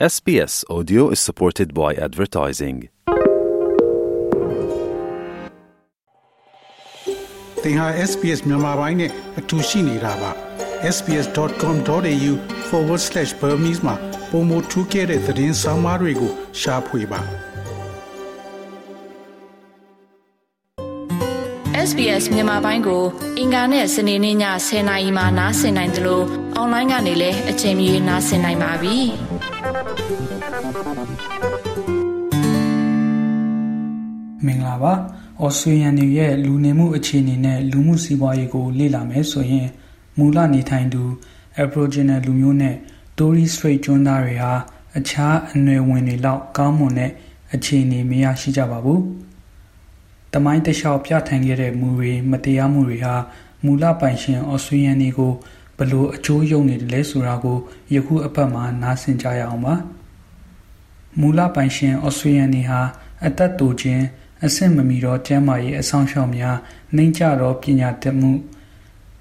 SBS Audio is supported by advertising. သင်ဟာ SPS မြန်မာပိုင်းနဲ့အတူရှိနေတာပါ sbs.com.au/burmese မှာပုံမထူးခဲ့တဲ့သတင်းစာမားတွေကိုရှားဖွေပါ SBS မြန်မာပိုင်းကို အင်ကာနဲ့စနေနေ့ည10:00နာရီမှနားဆင်နိုင်တယ်လို့အွန်လိုင်းကနေလည်းအချိန်မီနားဆင်နိုင်ပါပြီ။ မင်္ဂလာပါ။ဩစတြေးလျနေရဲ့လူနေမှုအခြေအနေနဲ့လူမှုစီးပွားရေးကိုလေ့လာမယ်ဆိုရင်မူလနေထိုင်သူ Aboriginal လူမျိုးနဲ့ Torres Strait ကျွန်းသားတွေဟာအခြားအနွယ်ဝင်တွေလောက်ကောင်းမွန်တဲ့အခြေအနေမရရှိကြပါဘူး။တမိုင်းတလျှောက်ပြဋ္ဌာန်းခဲ့တဲ့မူတွေမတရားမှုတွေဟာမူလပိုင်ရှင်ဩစတြေးလျနေကို ဘလို့အကျိုးယုံနေတယ်လဲဆိုတာကိုယခုအပတ်မှာနားဆင်ကြရအောင်ပါ။မူလပိုင်ရှင်ဩစတြေးလျနေဟာအသက်တူခြင်းအဆင့်မမီတော့ကျမ်းမာရေးအဆောင်ရှောက်များနှိမ့်ကြတော့ပညာတတ်မှု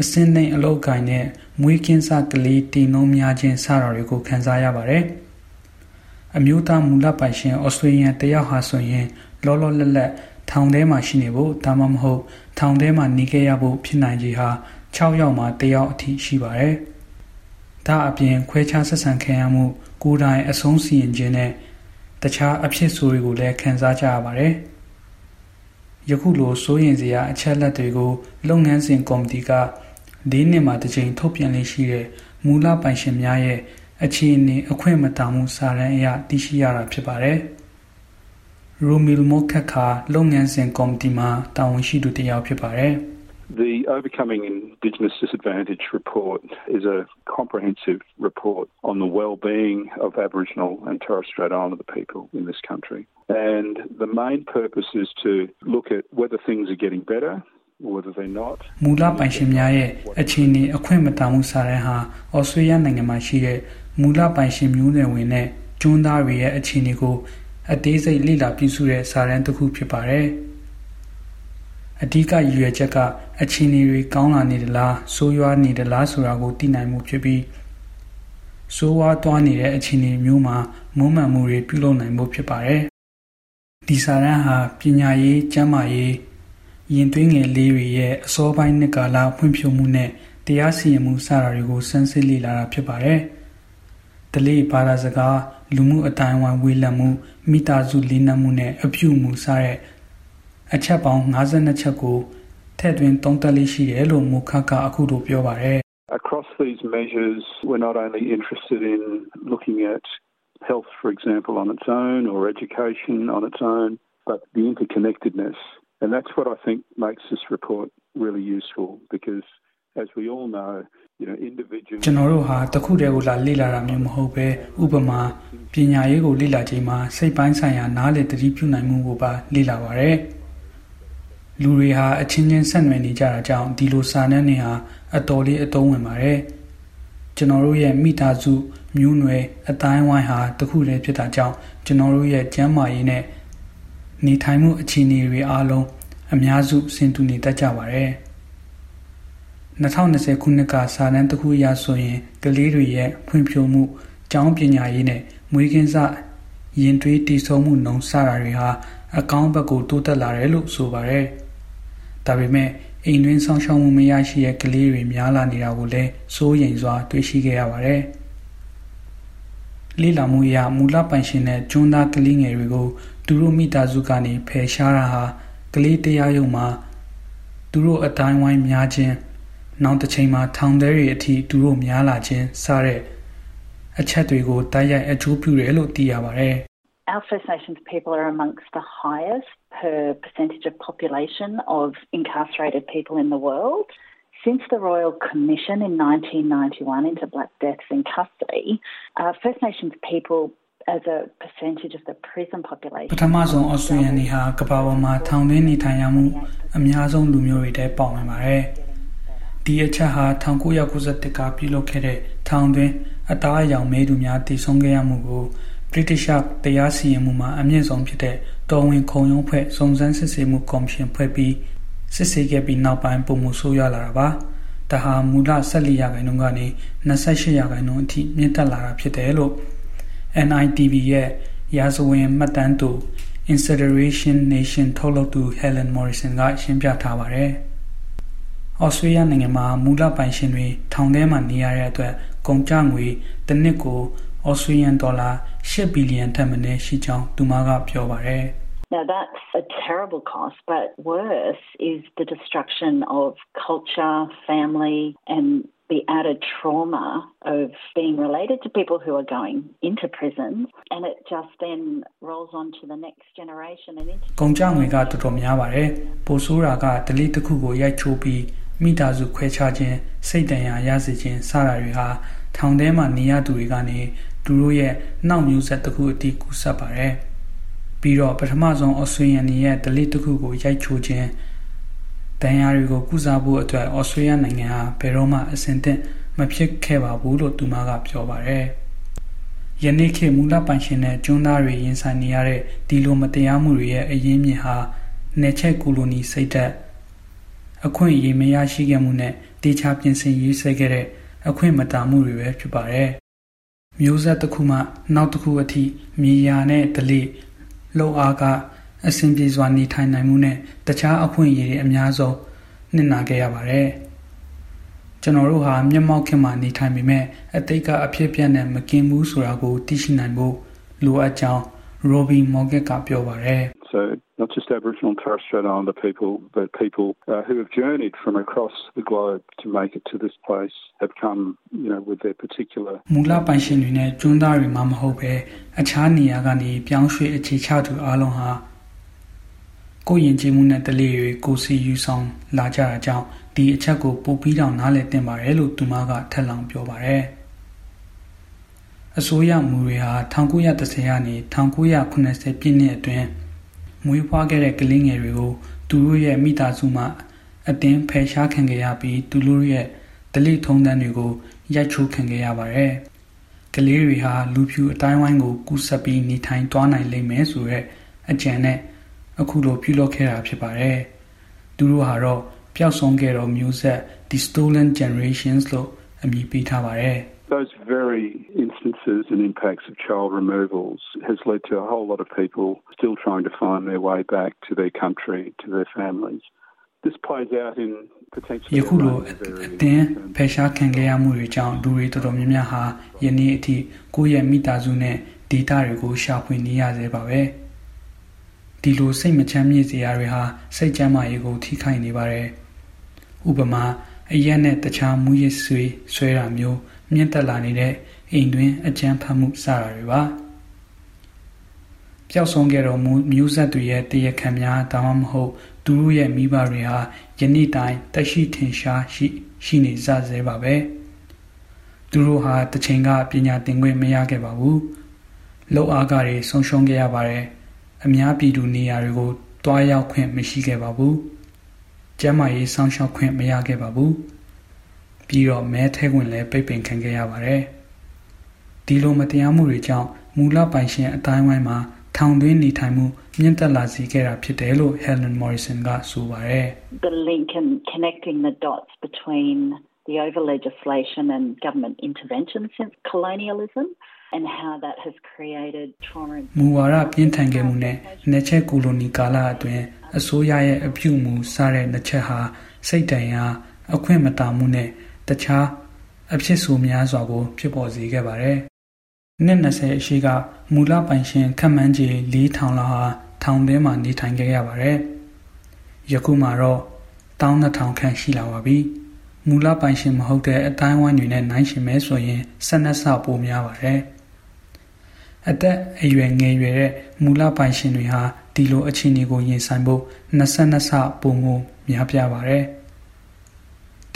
အစင်းနှိမ်အလောက်ကိုင်းနဲ့မွေးကင်းစကလေးတည်နှုံးများခြင်းစတာတွေကိုခံစားရပါတယ်။အမျိုးသားမူလပိုင်ရှင်ဩစတြေးလျတယောက်ဟာဆိုရင်လောလောလတ်လတ်ထောင်ထဲမှာရှိနေဖို့ဒါမှမဟုတ်ထောင်ထဲမှာနေခဲ့ရဖို့ဖြစ်နိုင်ခြေဟာ 6ယောက်မှာတယောက်အထိရှိပါတယ်။ဒါအပြင်ခွဲခြားဆက်ဆံခံရမှုကိုယ်တိုင်အဆုံးစီရင်ခြင်းနဲ့တခြားအဖြစ်ဆိုတွေကိုလည်းခံစားကြရပါတယ်။ယခုလိုစိုးရင်စရာအချက်လက်တွေကိုလုပ်ငန်းစဉ်ကော်မတီက၄နှစ်မှတစ်ကြိမ်ထုတ်ပြန်လေးရှိတဲ့မူလပိုင်ရှင်များရဲ့အခြေအနေအခွင့်မတာမှုစာရန်အရသိရှိရတာဖြစ်ပါတယ်။ရူမီလ်မိုခက်ခါလုပ်ငန်းစဉ်ကော်မတီမှာတာဝန်ရှိသူတစ်ယောက်ဖြစ်ပါတယ်။ The Overcoming Indigenous Disadvantage report is a comprehensive report on the well-being of Aboriginal and Torres Strait Islander people in this country. And the main purpose is to look at whether things are getting better or whether they're not. မူလပိုင်ရှင်များရဲ့အခြေအနေအခွင့်မတာမှုစာရန်ဟာဩစတြေးလျနိုင်ငံမှာရှိတဲ့မူလပိုင်ရှင်မျိုးနွယ်ဝင်နဲ့ကျွန်းသားတွေရဲ့အခြေအနေကိုအသေးစိတ်လေ့လာပြုစုတဲ့စာရန်တစ်ခုဖြစ်ပါတယ်။ အဓိကရည်ရွယ်ချက်ကအခြေအနေတွေကောင်းလာနေသလားဆိုးရွားနေသလားဆိုတာကိုသိနိုင်မှုဖြစ်ပြီးဆိုးဝါးသွားနေတဲ့အခြေအနေမျိုးမှာမုံမှန်မှုတွေပြုလုပ်နိုင်ဖို့ဖြစ်ပါတယ်။ဒီစာရန်ဟာပညာရေးကျန်းမာရေးရင်သွေးငယ်လေးတွေရဲ့အစောပိုင်းနှစ်ကာလဖွံ့ဖြိုးမှုနဲ့တရားစီရင်မှုစတာတွေကိုစမ်းစစ်လေ့လာတာဖြစ်ပါတယ်။တလေးဘာသာစကားလူမှုအတိုင်းအဝိုင်းဝေးလံမှုမိသားစုလေးနက်မှုနဲ့အပြုမှုစတဲ့ အချက်ပေါင်း52ချက်ကိုထည့်သွင်းသုံးသပ်လေးရှိတယ်လို့မူခကအခုလိုပြောပါတယ် Across these measures, we're not only interested in looking at health, for example, on its own or education on its own, but the interconnectedness. And that's what I think makes this report really useful because, as we all know, you know, individuals. ကျွန်တော်တို့ဟာတခုတည်းကိုလာလေ့လာတာမျိုးမဟုတ်ပဲဥပမာပညာရေးကိုလေ့လာချိန်မှာစိတ်ပိုင်းဆိုင်ရာနားလည်သတိပြုနိုင်မှုကိုပါလေ့လာပါရယ် လူတွေဟာအချင်းချင်းဆက်နွယ်နေကြတာကြောင့်ဒီလိုစာနှန်းတွေဟာအတော်လေးအသုံးဝင်ပါတယ်ကျွန်တော်တို့ရဲ့မိသားစုမျိုးနွယ်အတိုင်းဝိုင်းဟာတခုတည်းဖြစ်တာကြောင့်ကျွန်တော်တို့ရဲ့ကျန်းမာရေးနဲ့နေထိုင်မှုအခြေအနေတွေအားလုံးအများစုဆင်တူနေတတ်ကြပါတယ်2020ခုနှစ်ကစာတမ်းတစ်ခုအရဆိုရင်ကလေးတွေရဲ့ဖွံ့ဖြိုးမှုကျောင်းပညာရေးနဲ့မွေးကင်းစရင်သွေးတည်ဆုံမှုနှုံစတာတွေဟာအကောင်းဘက်ကိုတိုးတက်လာတယ်လို့ဆိုပါတယ်။ ဒါပေမဲ့အိမ်တွင်းဆောင်ရှောက်မှုမရရှိတဲ့ကလေးတွေများလာနေတာကိုလည်းစိုးရိမ်စွာတွေ့ရှိခဲ့ရပါတယ်။လေးလာမှုအရမူလပိုင်ရှင်တဲ့ကျွန်းသားကလေးငယ်တွေကိုသူတို့မိသားစုကနေဖယ်ရှားတာဟာကလေးတရားရုံမှာသူတို့အတိုင်းဝိုင်းများခြင်းနောက်တစ်ချိန်မှာထောင်ထဲတွေအထိသူတို့များလာခြင်းစတဲ့အချက်တွေကိုတိုက်ရိုက်အကျိုးပြုတယ်လို့သိရပါတယ်။ Our First Nations people are amongst the highest per percentage of population of incarcerated people in the world. Since the Royal Commission in 1991 into Black Deaths in Custody, uh, First Nations people as a percentage of the prison population ပထမဆုံးဩစတြေးလျနေဟာကမ္ဘာပေါ်မှာထောင်သွင်းနေထိုင်ရမှုအများဆုံးလူမျိုးတွေထဲပေါဝင်ပါတယ်။ဒီအချက်ဟာ1991ကပြုလုပ်ခဲ့တဲ့ထောင်သွင်းအသားအရောင်မဲသူများတည်ဆုံခဲ့ရမှုကို British တရားစီရင်မှုမှာအမြင့်ဆုံးဖြစ်တဲ့တော်ဝင်ခုံရုံးဖွဲ့စုံစမ်းစစ်ဆေးမှုကော်မရှင်ဖွဲ့ပြီးစစ်ဆေးခဲ့ပြီးနောက်ပိုင်းပုံမှုဆိုးရွားလာတာပါ။ဒါဟာမူလ14ရာခိုင်နှုန်းကနေ28ရာခိုင်နှုန်းအထိမြင့်တက်လာတာဖြစ်တယ်လို့ NITV ရဲ့ရာဇဝင်မှတ်တမ်းသူ Incineration Nation ထုတ်လုပ်သူ Helen Morrison ကရှင်းပြထားပါတယ်။ဩစတြေးလျနိုင်ငံမှာမူလပိုင်ရှင်တွေထောင်ထဲမှာနေရတဲ့အတွက်ကုန်ကျငွေတစ်နှစ်ကိုဩစတြေးလျဒေါ်လာ 8ဘီလီယံထက်မနည်းရှိကြောင်းသူမကပြောပါတယ်။ Now that's a terrible cost, but worse is the destruction of culture, family, and the added trauma of being related to people who are going into prison and it just then rolls on to the next generation and into ကုန်ကြငွေကတော်တော်များပါတယ်ပိုဆိုးတာကဒလိတစ်ခုကိုရိုက်ချိုးပြီးမိသားစုခွဲခြားခြင်းစိတ်တန်ရာရစေခြင်းစတာတွေဟာထောင်ထဲမှာနေရသူတွေကနေ သူတို့ရဲ့နောက်မျိုးဆက်တစ်ခုအတိကူးဆက်ပါတယ်ပြီးတော့ပထမဆုံးဩစတြေးလျနေရဲ့ဒလိတစ်ခုကိုရိုက်ချိုးခြင်းတန်ရာတွေကိုကုစားဖို့အတွက်ဩစတြေးလျနိုင်ငံဟာဘယ်တော့မှအဆင်သင့်မဖြစ်ခဲ့ပါဘူးလို့သူမကပြောပါတယ်။ယနေ့ခေတ်မူလပိုင်ရှင်တဲ့ကျွန်းသားတွေရင်ဆိုင်နေရတဲ့ဒီလိုမတရားမှုတွေရဲ့အရင်းမြစ်ဟာနယ်ချက်ကိုလိုနီစိတ်သက်အခွင့်အရေးမရရှိခဲ့မှုနဲ့တေချာပြင်ဆင်ရေးဆွဲခဲ့တဲ့အခွင့်မတာမှုတွေပဲဖြစ်ပါတယ်။ မျိုးဆက်တစ်ခုမှနောက်တစ်ခုအထိမြေယာနဲ့ဒလိလှုပ်အားကအဆင်ပြေစွာနေထိုင်နိုင်မှုနဲ့တခြားအခွင့်အရေးတွေအများဆုံးနှင်နာခဲ့ရပါတယ်။ကျွန်တော်တို့ဟာမျက်မှောက်ခင်မှာနေထိုင်ပေမဲ့အတိတ်ကအဖြစ်ပြက်နဲ့မကင်းဘူးဆိုတာကိုသိရှိနိုင်ဖို့လိုအပ်ကြောင်း Robbie Morgan ကပြောပါတယ်။ So not just Aboriginal and Torres Strait Islander people, but people uh, who have journeyed from across the globe to make it to this place have come, you know, with their particular မူလပိုင်ရှင်တွေနဲ့ကျွန်းသားတွေမှမဟုတ်ပဲအခြားနေရာကနေပြောင်းရွှေ့အခြေချသူအလုံးဟာကိုယ်ယဉ်ကျေးမှုနဲ့တလေတွေကိုစီယူဆောင်လာကြတာကြောင့်ဒီအချက်ကိုပိုပြီးတောင်နားလည်တင်ပါတယ်လို့သူမကထက်လောင်ပြောပါတယ်အစိုးရမူတွေဟာ1930ကနေ1980ပြည့်နှစ်အတွင်း မွေးဖွားခဲ့တဲ့ကလေးငယ်တွေကိုသူတို့ရဲ့မိသားစုမှအတင်းဖယ်ရှားခံခဲ့ရပြီးသူတို့ရဲ့ဒလိထုံးတမ်းတွေကိုရိုက်ချိုးခံခဲ့ရပါတယ်ကလေးတွေဟာလူဖြူအတိုင်းဝိုင်းကိုကူးဆက်ပြီးနေထိုင်သွားနိုင်လိမ့်မယ်ဆိုတဲ့အကြံနဲ့အခုလိုပြုလုပ်ခဲ့တာဖြစ်ပါတယ်။သူတို့ဟာတော့ပျောက်ဆုံးခဲ့တော့မျိုးဆက် The Stolen Generations လို့အမည်ပေးထားပါတယ်။ Those very instances and impacts of child removals has led to a whole lot of people still trying to find their way back to their country, to their families. This plays out in potentially ယခုလိုအတင်းဖယ်ရှားခံခဲ့ရမှုတွေကြောင့်လူတွေတော်တော်များများဟာယနေ့အထိကိုယ့်ရဲ့မိသားစုနဲ့ဒေတာတွေကိုရှာဖွေနေရသေးပါပဲ။ဒီလိုစိတ်မချမ်းမြေ့စရာတွေဟာစိတ်ကျန်းမာရေးကိုထိခိုက်နေပါတယ်။ဥပမာအရက်နဲ့တခြားမူရစ်ဆွေးဆွဲတာမျိုး မြင့်တက်လာနေတဲ့အိမ်တွင်းအကြမ်းဖက်မှုစတာတွေပါ။ပျောက်ဆုံးခဲ့တော်မူမျိုးဆက်တွေရဲ့တရခံများဒါမှမဟုတ်သူတို့ရဲ့မိဘတွေဟာယနေ့တိုင်းတရှိထင်ရှားရှိရှိနေကြဆဲပါပဲ။သူတို့ဟာတချိန်ကပညာသင်ခွင့်မရခဲ့ပါဘူး။လောက်အားကတွေဆုံးရှုံးခဲ့ရပါတယ်။အများပြည်သူနေရာတွေကိုတွားရောက်ခွင့်မရှိခဲ့ပါဘူး။ကျမ်းမာရေးစောင့်ရှောက်ခွင့်မရခဲ့ပါဘူး။ ပြီးတော့မဲထဲခွင့်လည်းပိတ်ပင်ခံခဲ့ရပါတယ်။ဒီလိုမတရားမှုတွေကြောင့်မူလပိုင်ရှင်အတိုင်းဝိုင်းမှာထောင်သွင်းနေထိုင်မှုမြင့်တက်လာစေခဲ့တာဖြစ်တယ်လို့ Helen Morrison ကဆိုပါတယ်။ The link and connecting the dots between the over legislation and government intervention since colonialism and how that has created trauma မူဝါဒပြင်းထန်ခဲ့မှုနဲ့နေချက်ကိုလိုနီကာလအတွင်းအစိုးရရဲ့အပြုအမူစတဲ့နှစ်ချက်ဟာစိတ်တန်ရာအခွင့်မတာမှုနဲ့ တခြားအဖြစ်ဆိုများစွာကို ဖြစ်ပေါ်စေခဲ့ပါတယ်။နှစ်20အရှိကမူလပိုင်ရှင်ခန့်မှန်းခြေ4000လောက်ဟာထောင်ထဲမှာနေထိုင်ခဲ့ရပါတယ်။ယခုမှတော့12000ခန့်ရှိလာပါပြီ။မူလပိုင်ရှင်မဟုတ်တဲ့အတိုင်းဝိုင်းတွေနဲ့နိုင်ရှင်မဲဆိုရင်12ဆပိုများပါတယ်။အသက်အရွယ်ငယ်ရွယ်တဲ့မူလပိုင်ရှင်တွေဟာဒီလိုအခြေအနေကိုရင်ဆိုင်ဖို့22ဆပုံမှုများပြားပါတယ်။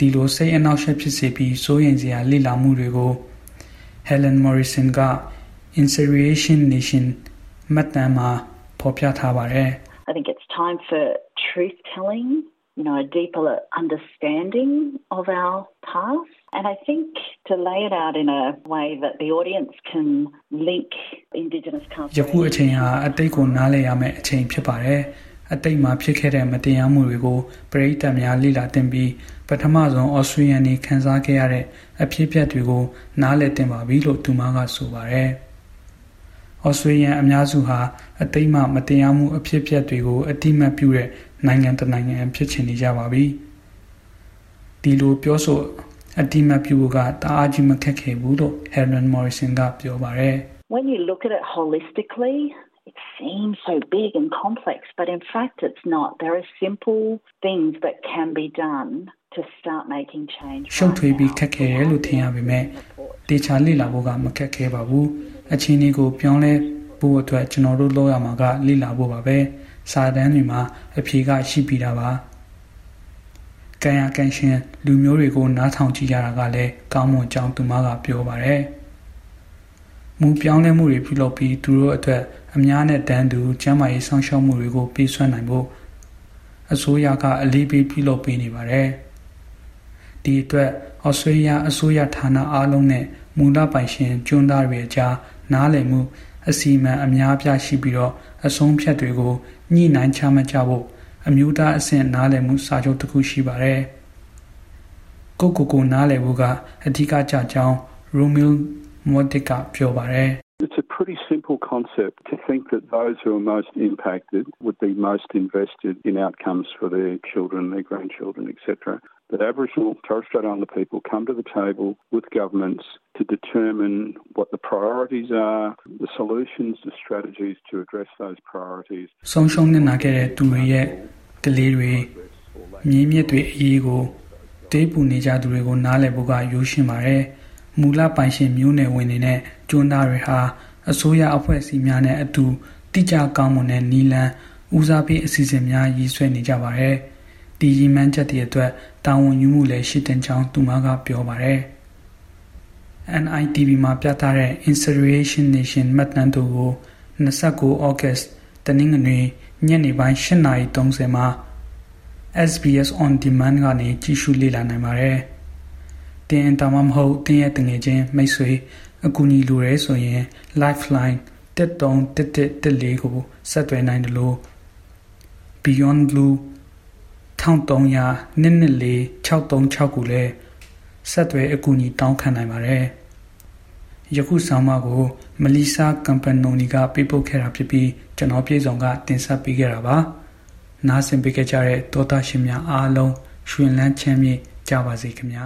ဒီလိုစိတ်အနှောက်အယှက်ဖြစ်စေပြီးစိုးရိမ်စရာလိလာမှုတွေကို Helen Morrison က Inspiration Nation မှတ်တမ်းမှာဖော်ပြထားပါတယ်။ I think it's time for truth telling you know, a deeper understanding of our past. And I think to lay it out in a way that the audience can link Indigenous culture. ယခုအချိန်ဟာအတိတ်ကိုနားလည်ရမယ့်အချိန်ဖြစ်ပါတယ်။ အတိတ်မှာဖြစ်ခဲ့တဲ့မတရားမှုတွေကိုပရိသတ်များလေ့လာသင်ပြီးပထမဆုံးဩစတြေးလျနေခန်းစားခဲ့ရတဲ့အဖြစ်အပျက်တွေကိုနားလည်သင်ပါပြီလို့သူမကဆိုပါတယ်။ဩစတြေးလျအများစုဟာအသိမှမတရားမှုအဖြစ်အပျက်တွေကိုအတိမတ်ပြုတဲ့နိုင်ငံတစ်နိုင်ငံဖြစ်ချင်နေကြပါပြီဒီလိုပြောဆိုအတိမတ်ပြုကတအားကြီးမခက်ခဲဘူးလို့ Helen Morrison ကပြောပါတယ် When you look at it holistically it seems so big and complex but in fact it's not there are simple things that can be done to start making change ရှုပ်ထွေးပြီးခက်ခဲတယ်လို့ထင်ရပေမဲ့တေချာလေ့လာဖို့ကမခက်ခဲပါဘူးအခြေအနေကိုပြောင်းလဲဖို့အတွက်ကျွန်တော်တို့လုပ်ရမှာကလေ့လာဖို့ပါပဲစာတမ်းတွေမှာအဖြေကရှိပြီးတာပါကံရကံရှင်လူမျိုးတွေကိုနားထောင်ကြည့်ကြတာကလည်းကောင်းမွန်ကြောင်းသူမကပြောပါတယ်မူပြောင်းလဲမှုတွေပြုလုပ်ပြီးသူတို့အတွက် အများနဲ့တန်းတူကျန်းမာရေးစောင့်ရှောက်မှုတွေကိုပေးစွမ်းနိုင်ဖို့အစိုးရကအလေးပေးပြုလုပ်ပေးနေပါတယ်ဒီအတွက်ဩစတြေးလျအစိုးရဌာနအားလုံးနဲ့မူလပိုင်ရှင်ကျွန်းသားတွေအကြားနားလည်မှုအစီအမံအများပြားရှိပြီးတော့အဆုံးဖြတ်တွေကိုညှိနှိုင်းချမှတ်ကြဖို့အမျိုးသားအဆင့်နားလည်မှုစာချုပ်တစ်ခုရှိပါတယ်။ကိုကိုကိုနားလည်ဖို့ကအဓိကကြကြောင်း Romil Modic ကပြောပါတယ်။ concept to think that those who are most impacted would be most invested in outcomes for their children, their grandchildren, etc. That Aboriginal Torres Strait Islander people come to the table with governments to determine what the priorities are, the solutions, the strategies to address those priorities. ဆုံးရှုံးနေတာခဲ့တဲ့သူတွေရဲ့ကလေးတွေမြင်းမြစ်တွေအရေးကိုတေးပူနေကြသူတွေကိုနားလည်ဖို့ကရိုးရှင်းပါတယ်။မူလပိုင်ရှင်မျိုးနယ်ဝင်တွေနဲ့ကျွန်းသားတွေဟာ အစိုးရအဖွဲ့အစည်းများနဲ့အတူတိကျကောင်းမွန်တဲ့နီလန်းဦးစားပေးအစီအစဉ်များရည်ဆွဲနေကြပါတယ်။ဒီရည်မှန်းချက်တွေအတွက်တာဝန်ယူမှုလည်းရှိတဲ့ကြောင်းသူမကပြောပါတယ်။ NITV မှာပြသတဲ့ Inspiration Nation မှတ်တမ်းတို့ကို29 August တနင်္ဂနွေညနေပိုင်း8:30မှာ SBS on demand ကနေကြည့်ရှုလေ့လာနိုင်ပါတယ်။တင်တာမှမဟုတ်တင်းရဲ့တငယ်ချင်းမိတ်ဆွေ အကူအညီလိုရဲဆိုရင် lifeline 131114ကိုဆက်သွယ်နိုင်တယ်လို့ Beyond Blue 1300 214 636ကိုလည်းဆက်သွယ်အကူအညီတောင်းခံနိုင်ပါတယ်ယခုဆောင်မကိုမလီဆာကမ်ပနိုနီကပေးပို့ခဲ့တာဖြစ်ပြီးကျွန်တော်ပြည်စုံကတင်ဆက်ပေးခဲ့တာပါနားဆင်ပေးကြတဲ့တောသားရှင်များအားလုံးရှင်လန်းချမ်းမြေ့ကြပါစေခင်ဗျာ